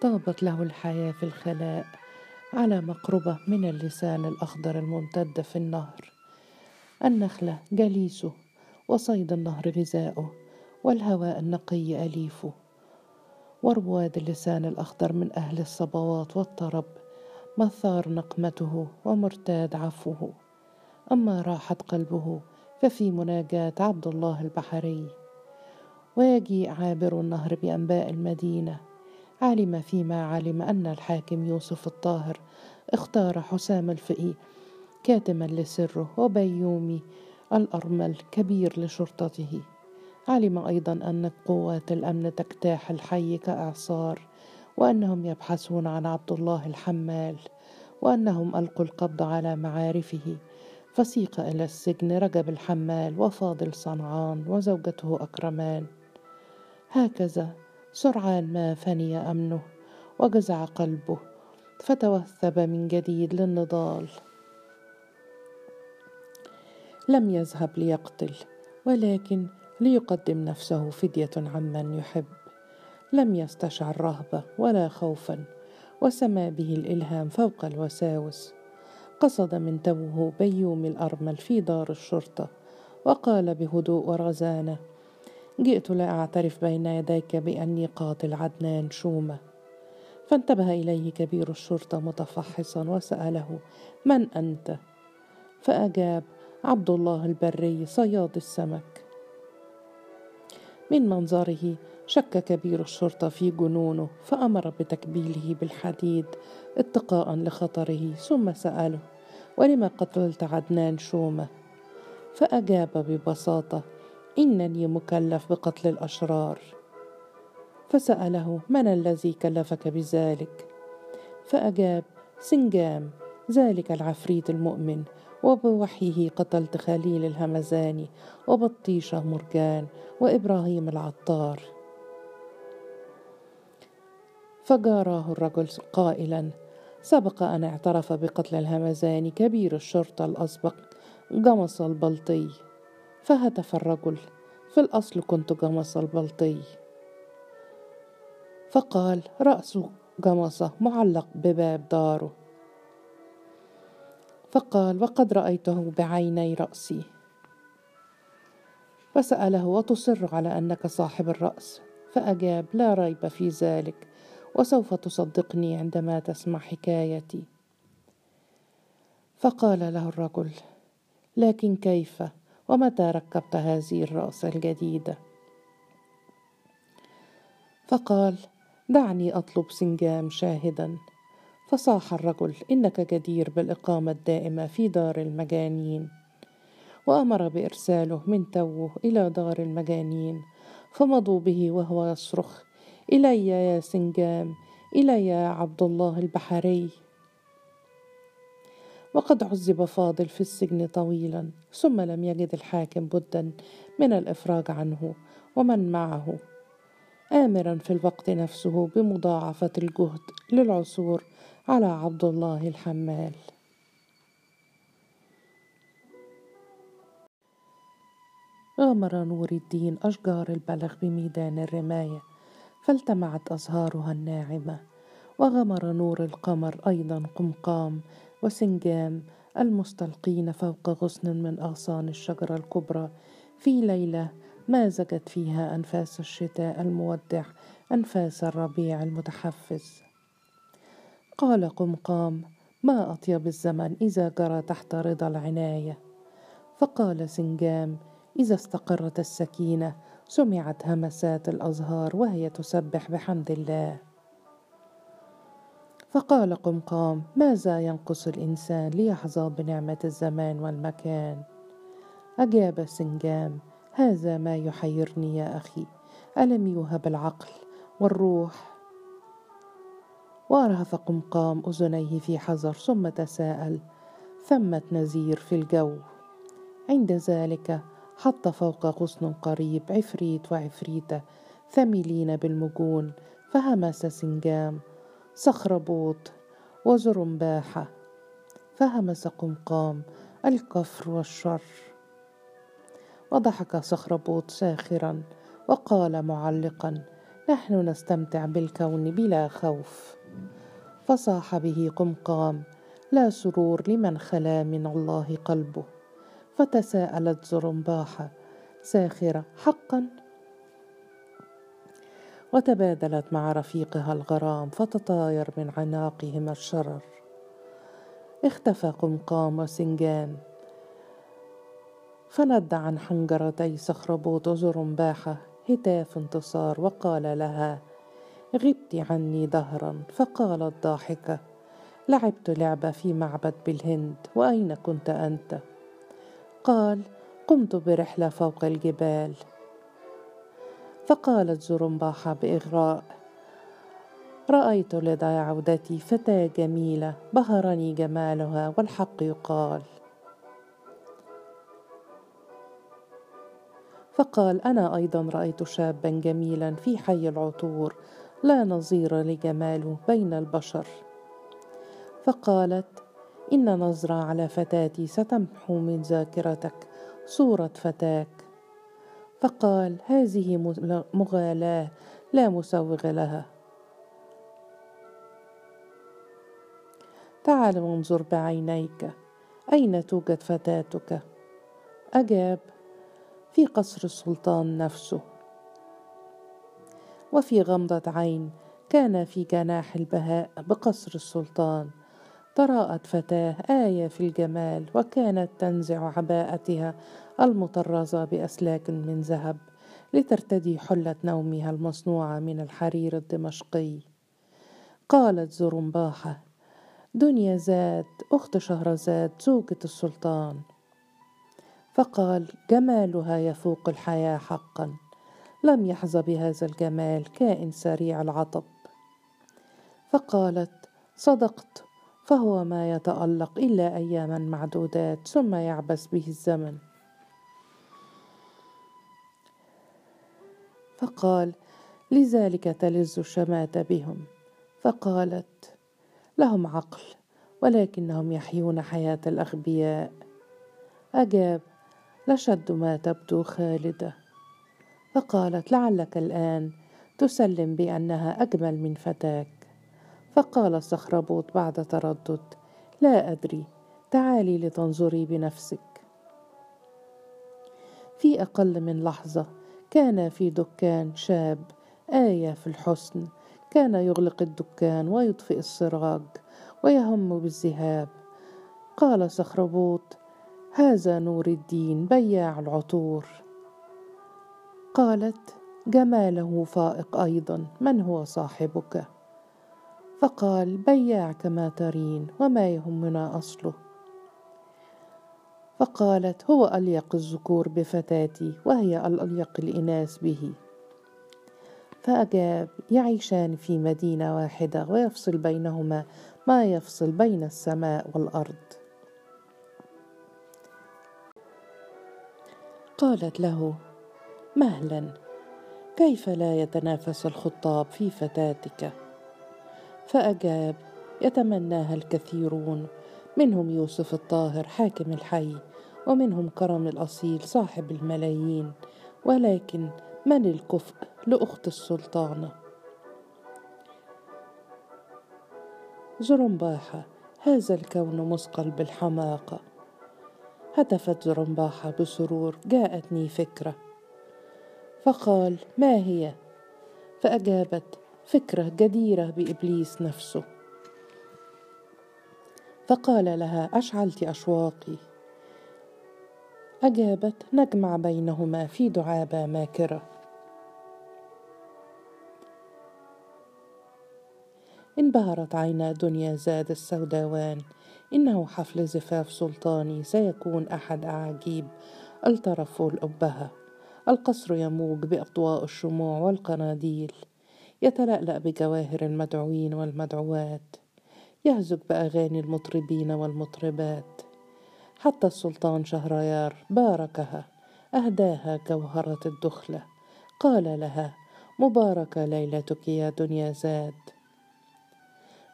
طابت له الحياة في الخلاء على مقربة من اللسان الأخضر الممتد في النهر. النخلة جليسه وصيد النهر غذاؤه والهواء النقي أليفه ورواد اللسان الأخضر من أهل الصبوات والطرب مثار نقمته ومرتاد عفوه. أما راحة قلبه ففي مناجاة عبد الله البحري. ويجيء عابر النهر بأنباء المدينة علم فيما علم أن الحاكم يوسف الطاهر. اختار حسام الفقي كاتما لسره وبيومي الأرمل كبير لشرطته. علم أيضا أن قوات الأمن تجتاح الحي كإعصار وأنهم يبحثون عن عبد الله الحمال وأنهم ألقوا القبض على معارفه. فسيق إلى السجن رجب الحمال وفاضل صنعان وزوجته أكرمان. هكذا سرعان ما فني أمنه وجزع قلبه فتوثب من جديد للنضال. لم يذهب ليقتل ولكن ليقدم نفسه فدية عمن يحب. لم يستشعر رهبة ولا خوفا وسما به الإلهام فوق الوساوس. قصد من توه بيوم الأرمل في دار الشرطة وقال بهدوء ورزانة جئت لأعترف بين يديك بأني قاتل عدنان شومة. فانتبه إليه كبير الشرطة متفحصا وسأله من أنت؟ فأجاب عبد الله البري صياد السمك. من منظره شك كبير الشرطة في جنونه فأمر بتكبيله بالحديد اتقاء لخطره ثم سأله ولم قتلت عدنان شومة؟ فأجاب ببساطة إنني مكلف بقتل الأشرار. فسأله من الذي كلفك بذلك؟ فأجاب سنجام ذلك العفريت المؤمن وبوحيه قتلت خليل الهمزاني وبطيشه مرجان وإبراهيم العطار. فجاراه الرجل قائلا سبق أن اعترف بقتل الهمزاني كبير الشرطة الأسبق جمص البلطي. فهتف الرجل. في الأصل كنت جمص البلطي. فقال رأس جمصة معلق بباب داره. فقال وقد رأيته بعيني رأسي. فسأله وتصر على أنك صاحب الرأس. فأجاب لا ريب في ذلك وسوف تصدقني عندما تسمع حكايتي. فقال له الرجل لكن كيف؟ ومتى ركبت هذه الرأس الجديدة؟ فقال دعني أطلب سنجام شاهدا. فصاح الرجل إنك جدير بالإقامة الدائمة في دار المجانين. وأمر بإرساله من توه إلى دار المجانين فمضوا به وهو يصرخ إلي يا سنجام إلي يا عبد الله البحري. وقد عذب فاضل في السجن طويلا ثم لم يجد الحاكم بدا من الإفراج عنه ومن معه. امرا في الوقت نفسه بمضاعفة الجهد للعثور على عبد الله الحمال. غمر نور الدين أشجار البلغ بميدان الرماية فالتمعت أزهارها الناعمة وغمر نور القمر أيضا قمقام وسنجام المستلقين فوق غصن من أغصان الشجرة الكبرى. في ليلة مازجت فيها أنفاس الشتاء المودع أنفاس الربيع المتحفز. قال قمقام ما أطيب الزمن إذا جرى تحت رضا العناية. فقال سنجام إذا استقرت السكينة سمعت همسات الأزهار وهي تسبح بحمد الله. فقال قمقام ماذا ينقص الإنسان ليحظى بنعمة الزمان والمكان؟ أجاب سنجام هذا ما يحيرني يا أخي ألم يوهب العقل والروح؟ وأرهف قمقام أذنيه في حذر ثم تساءل ثمة نزير في الجو. عند ذلك حط فوق غصن قريب عفريت وعفريتة ثملين بالمجون فهمس سنجام صخربوط وزرنباحة فهمس قمقام الكفر والشر. وضحك صخربوط ساخرا وقال معلقا نحن نستمتع بالكون بلا خوف. فصاح به قمقام لا سرور لمن خلا من الله قلبه. فتساءلت زرنباحة ساخرة حقا وتبادلت مع رفيقها الغرام فتطاير من عناقهما الشرر اختفى قمقام وسنجان فند عن حنجرتي صخربوط وزرنباحة هتاف انتصار وقال لها غبت عني دهرا فقالت ضاحكة لعبت لعبة في معبد بالهند وأين كنت أنت؟ قال قمت برحلة فوق الجبال فقالت زرنباحة بإغراء رأيت لدى عودتي فتاة جميلة بهرني جمالها والحق يقال. فقال أنا أيضا رأيت شابا جميلا في حي العطور لا نظير لجماله بين البشر. فقالت إن نظرة على فتاتي ستمحو من ذاكرتك صورة فتاك فقال هذه مغالاة لا مسوغ لها. تعال وانظر بعينيك أين توجد فتاتك؟ أجاب في قصر السلطان نفسه. وفي غمضة عين كان في جناح البهاء بقصر السلطان. تراءت فتاة آية في الجمال وكانت تنزع عباءتها المطرزة بأسلاك من ذهب لترتدي حلة نومها المصنوعة من الحرير الدمشقي. قالت زرنباحة دنيا زاد أخت شهرزاد زوجة السلطان. فقال جمالها يفوق الحياة حقا لم يحظى بهذا الجمال كائن سريع العطب. فقالت صدقت فهو ما يتألق إلا أياما معدودات ثم يعبس به الزمن. فقال لذلك تلز الشماتة بهم. فقالت لهم عقل ولكنهم يحيون حياة الأغبياء. أجاب لشد ما تبدو خالدة. فقالت لعلك الآن تسلم بأنها أجمل من فتاك. فقال صخربوط بعد تردد لا أدري تعالي لتنظري بنفسك. في أقل من لحظة كان في دكان شاب آية في الحسن كان يغلق الدكان ويطفئ السراج ويهم بالذهاب. قال صخربوط هذا نور الدين بياع العطور. قالت جماله فائق أيضا من هو صاحبك؟ فقال بياع كما ترين وما يهمنا أصله. فقالت هو أليق الذكور بفتاتي وهي الأليق الإناث به. فأجاب يعيشان في مدينة واحدة ويفصل بينهما ما يفصل بين السماء والأرض. قالت له مهلا كيف لا يتنافس الخطاب في فتاتك؟ فأجاب يتمناها الكثيرون. منهم يوسف الطاهر حاكم الحي ومنهم كرم الأصيل صاحب الملايين. ولكن من الكفء لأخت السلطانة؟ زرنباحة هذا الكون مثقل بالحماقة. هتفت زرنباحة بسرور جاءتني فكرة. فقال ما هي؟ فأجابت فكرة جديرة بإبليس نفسه. فقال لها أشعلت أشواقي. أجابت نجمع بينهما في دعابة ماكرة. انبهرت عينا دنيا زاد السوداوان. إنه حفل زفاف سلطاني سيكون أحد أعاجيب الطرف والأبهة القصر يموج بأضواء الشموع والقناديل. يتلألأ بجواهر المدعوين والمدعوات. يهزج بأغاني المطربين والمطربات. حتى السلطان شهريار باركها أهداها جوهرة الدخلة. قال لها مباركة ليلتك يا دنيا زاد.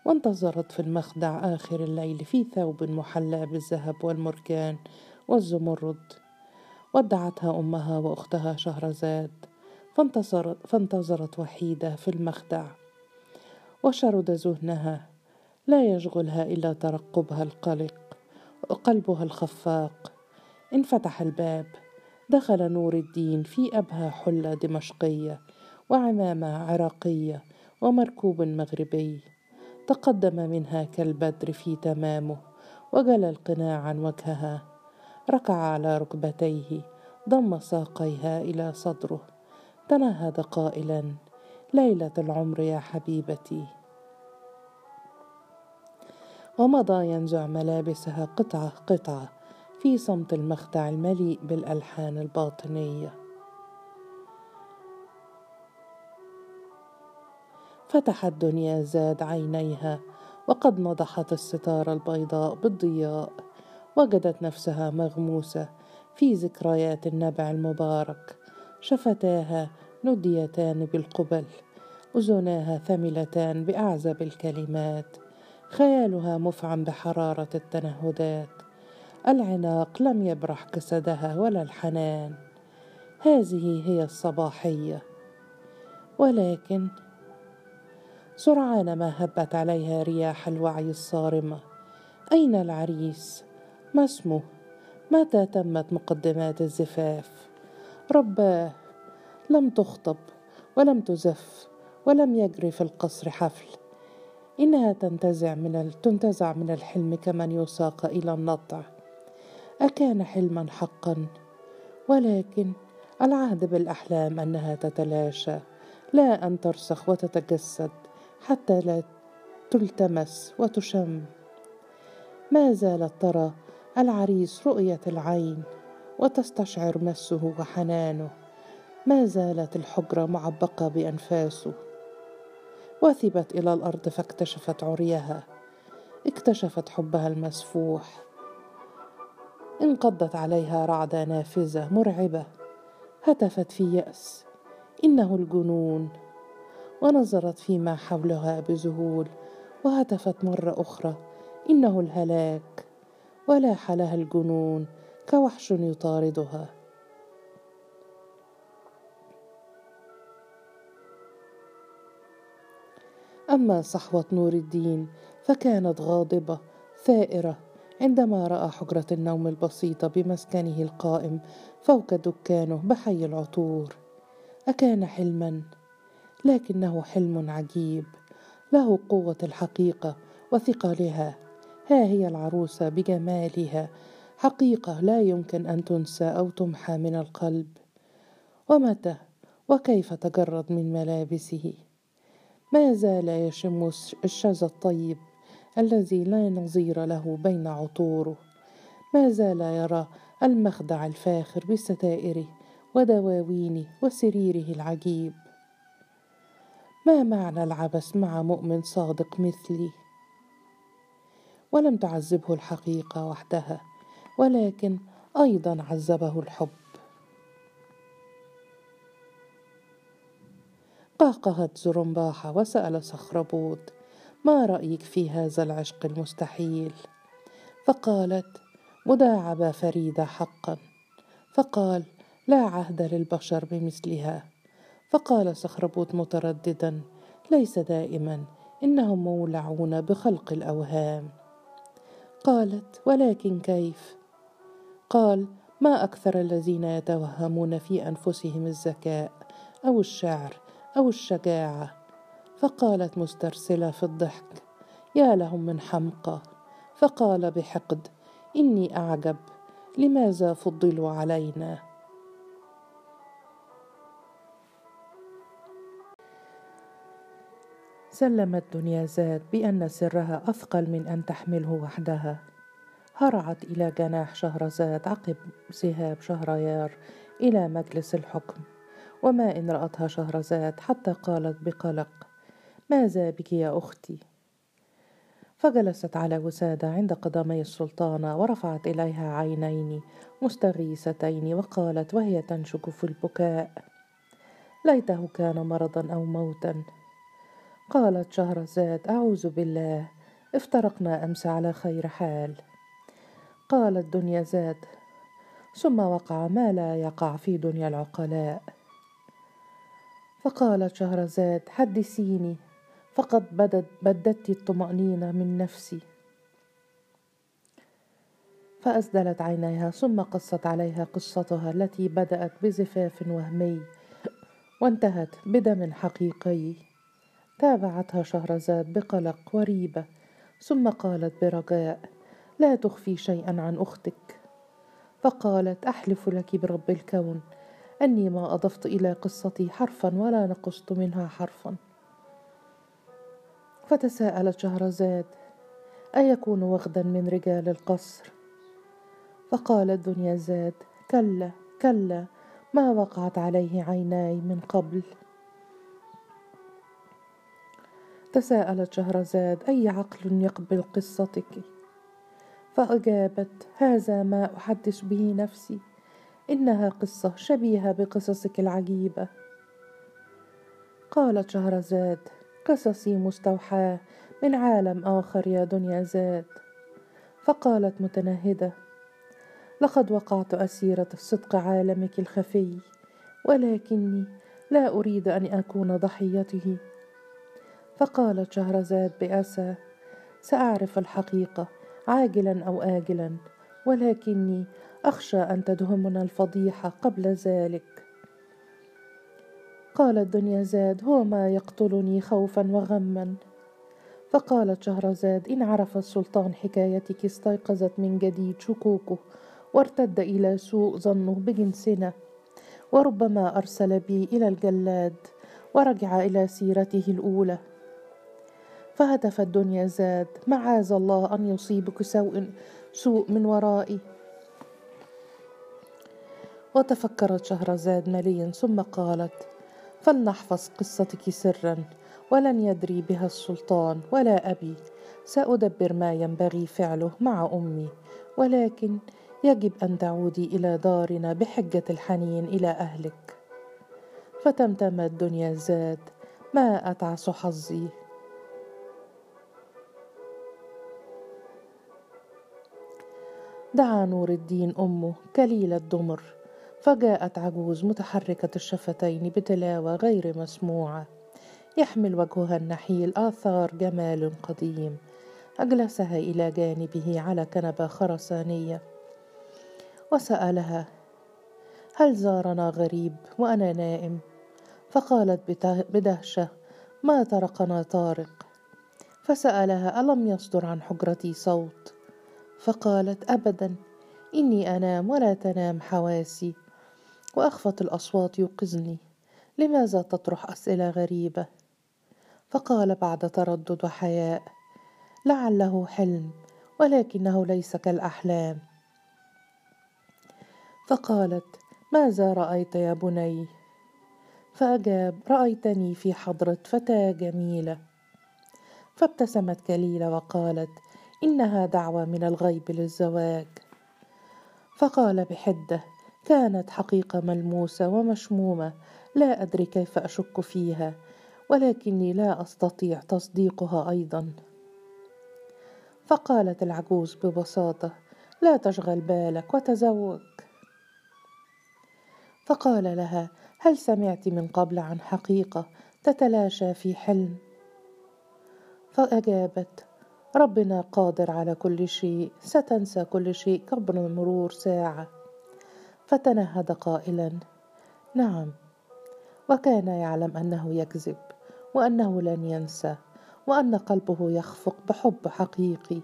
وانتظرت في المخدع آخر الليل في ثوب محلى بالذهب والمرجان والزمرد. ودعتها أمها وأختها شهرزاد. فانتصرت, فانتظرت وحيدة في المخدع. وشرد ذهنها لا يشغلها إلا ترقبها القلق وقلبها الخفاق. انفتح الباب دخل نور الدين في أبهى حلة دمشقية وعمامة عراقية ومركوب مغربي. تقدم منها كالبدر في تمامه وجلى القناع عن وجهها. ركع على ركبتيه ضم ساقيها إلى صدره. تنهد قائلا ليلة العمر يا حبيبتي. ومضى ينزع ملابسها قطعة قطعة في صمت المخدع المليء بالألحان الباطنية. فتحت دنيا زاد عينيها وقد نضحت الستاره البيضاء بالضياء وجدت نفسها مغموسة في ذكريات النبع المبارك شفتاها نديتان بالقبل أذناها ثملتان بأعزب الكلمات خيالها مفعم بحرارة التنهدات العناق لم يبرح جسدها ولا الحنان. هذه هي الصباحية. ولكن سرعان ما هبت عليها رياح الوعي الصارمه أين العريس؟ ما اسمه؟ متى تمت مقدمات الزفاف؟ رباه لم تخطب ولم تزف ولم يجري في القصر حفل. إنها تنتزع من تنتزع من الحلم كمن يساق إلى النطع. أكان حلما حقا ولكن العهد بالأحلام أنها تتلاشى. لا أن ترسخ وتتجسد حتى لا تلتمس وتشم. ما زالت ترى العريس رؤية العين وتستشعر مسه وحنانه. ما زالت الحجرة معبقة بأنفاسه. وثبت إلى الأرض فاكتشفت عريها. اكتشفت حبها المسفوح. انقضت عليها رعدة نافذة مرعبة. هتفت في يأس. إنه الجنون. ونظرت فيما حولها بذهول. وهتفت مرة أخرى. إنه الهلاك. ولاح لها الجنون. كوحش يطاردها. أما صحوة نور الدين فكانت غاضبة ثائرة. عندما رأى حجرة النوم البسيطة بمسكنه القائم فوق دكانه بحي العطور. أكان حلما لكنه حلم عجيب. له قوة الحقيقة وثقلها. ها هي العروسة بجمالها. حقيقة لا يمكن أن تنسى أو تمحى من القلب. ومتى؟ وكيف تجرد من ملابسه؟ ما زال يشم الشذا الطيب الذي لا نظير له بين عطوره. ما زال يرى المخدع الفاخر بستائره ودواوينه وسريره العجيب. ما معنى العبث مع مؤمن صادق مثلي؟ ولم تعذبه الحقيقة وحدها. ولكن أيضا عذبه الحب. قهقهت زرنباحة وسأل صخربوط ما رأيك في هذا العشق المستحيل؟ فقالت مداعبة فريدة حقا. فقال لا عهد للبشر بمثلها. فقال صخربوط مترددا ليس دائما إنهم مولعون بخلق الأوهام. قالت ولكن كيف؟ قال ما أكثر الذين يتوهمون في أنفسهم الذكاء أو الشعر أو الشجاعة. فقالت مسترسلة في الضحك يا لهم من حمقى. فقال بحقد إني أعجب لماذا فضلوا علينا؟ سلمت دنيا زاد بأن سرها أثقل من أن تحمله وحدها. هرعت إلى جناح شهرزاد عقب ذهاب شهريار إلى مجلس الحكم. وما إن رأتها شهرزاد حتى قالت بقلق ماذا بك يا أختي؟ فجلست على وسادة عند قدمي السلطانة ورفعت إليها عينين مستغيثتين وقالت وهي تنشك في البكاء ليته كان مرضا أو موتا. قالت شهرزاد أعوذ بالله افترقنا أمس على خير حال. قالت دنيا زاد ثم وقع ما لا يقع في دنيا العقلاء. فقالت شهرزاد حدثيني فقد بدت بددت الطمأنينة من نفسي. فأسدلت عينيها ثم قصت عليها قصتها التي بدأت بزفاف وهمي وانتهت بدم حقيقي. تابعتها شهرزاد بقلق وريبة ثم قالت برجاء لا تخفي شيئا عن أختك. فقالت أحلف لك برب الكون. أني ما أضفت إلى قصتي حرفا ولا نقصت منها حرفا. فتساءلت شهرزاد أيكون وغدا من رجال القصر؟ فقالت دنيا زاد كلا كلا ما وقعت عليه عيناي من قبل. تساءلت شهرزاد أي عقل يقبل قصتك؟ فأجابت هذا ما أحدث به نفسي. إنها قصة شبيهة بقصصك العجيبة. قالت شهرزاد قصصي مستوحاة. من عالم آخر يا دنيا زاد. فقالت متنهدة لقد وقعت أسيرة صدق عالمك الخفي ولكني لا أريد أن أكون ضحيته. فقالت شهرزاد بأسى سأعرف الحقيقة. عاجلا أو آجلا ولكني أخشى أن تدهمنا الفضيحة قبل ذلك. قالت دنيا زاد هو ما يقتلني خوفا وغما. فقالت شهرزاد إن عرف السلطان حكايتك استيقظت من جديد شكوكه وارتد إلى سوء ظنه بجنسنا. وربما أرسل بي إلى الجلاد ورجع إلى سيرته الأولى. فهتف الدنيا زاد. معاذ الله أن يصيبك سوء سوء من ورائي وتفكرت شهرزاد مليا ثم قالت فلنحفظ قصتك سرا ولن يدري بها السلطان ولا أبي. سأدبر ما ينبغي فعله مع أمي ولكن يجب أن تعودي إلى دارنا بحجة الحنين إلى أهلك. فتمتم الدنيا زاد. ما أتعس حظي. دعا نور الدين أمه كليل الدمر فجاءت عجوز متحركة الشفتين بتلاوة غير مسموعة. يحمل وجهها النحيل آثار جمال قديم أجلسها إلى جانبه على كنبة خرسانية. وسألها هل زارنا غريب وأنا نائم؟ فقالت بدهشة ما طرقنا طارق. فسألها ألم يصدر عن حجرتي صوت؟ فقالت أبدا إني أنام ولا تنام حواسي وأخفت الأصوات يوقظني لماذا تطرح أسئلة غريبة؟ فقال بعد تردد وحياء لعله حلم ولكنه ليس كالأحلام. فقالت ماذا رأيت يا بني؟ فأجاب رأيتني في حضرة فتاة جميلة. فابتسمت كليلة وقالت إنها دعوة من الغيب للزواج. فقال بحدة كانت حقيقة ملموسة ومشمومة لا أدري كيف أشك فيها ولكني لا أستطيع تصديقها أيضا. فقالت العجوز ببساطة لا تشغل بالك وتزوج. فقال لها هل سمعت من قبل عن حقيقة تتلاشى في حلم؟ فأجابت ربنا قادر على كل شيء ستنسى كل شيء قبل مرور ساعة. فتنهد قائلا نعم. وكان يعلم أنه يكذب وأنه لن ينسى وأن قلبه يخفق بحب حقيقي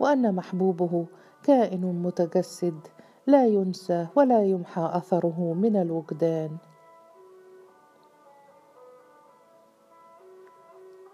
وأن محبوبه كائن متجسد لا ينسى ولا يمحى أثره من الوجدان.